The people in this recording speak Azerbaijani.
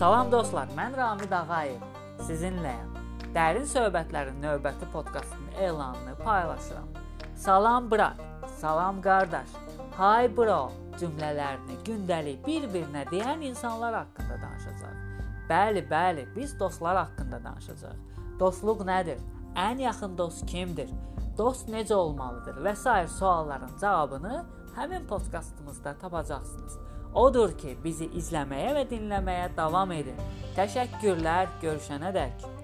Salam dostlar, mən Ramid Ağayev. Sizinləyəm. Dərin söhbətlərin növbəti podkastının elanını paylaşıram. Salam brat, salam qardaş, hay bro cümlələrini gündəlik bir-birinə deyən insanlar haqqında danışacağıq. Bəli, bəli, biz dostlar haqqında danışacağıq. Dostluq nədir? Ən yaxın dost kimdir? Dost necə olmalıdır və s. sualların cavabını həmin podkastımızda tapacaqsınız. Odur ki, bizi izləməyə və dinləməyə davam edin. Təşəkkürlər, görüşənədək.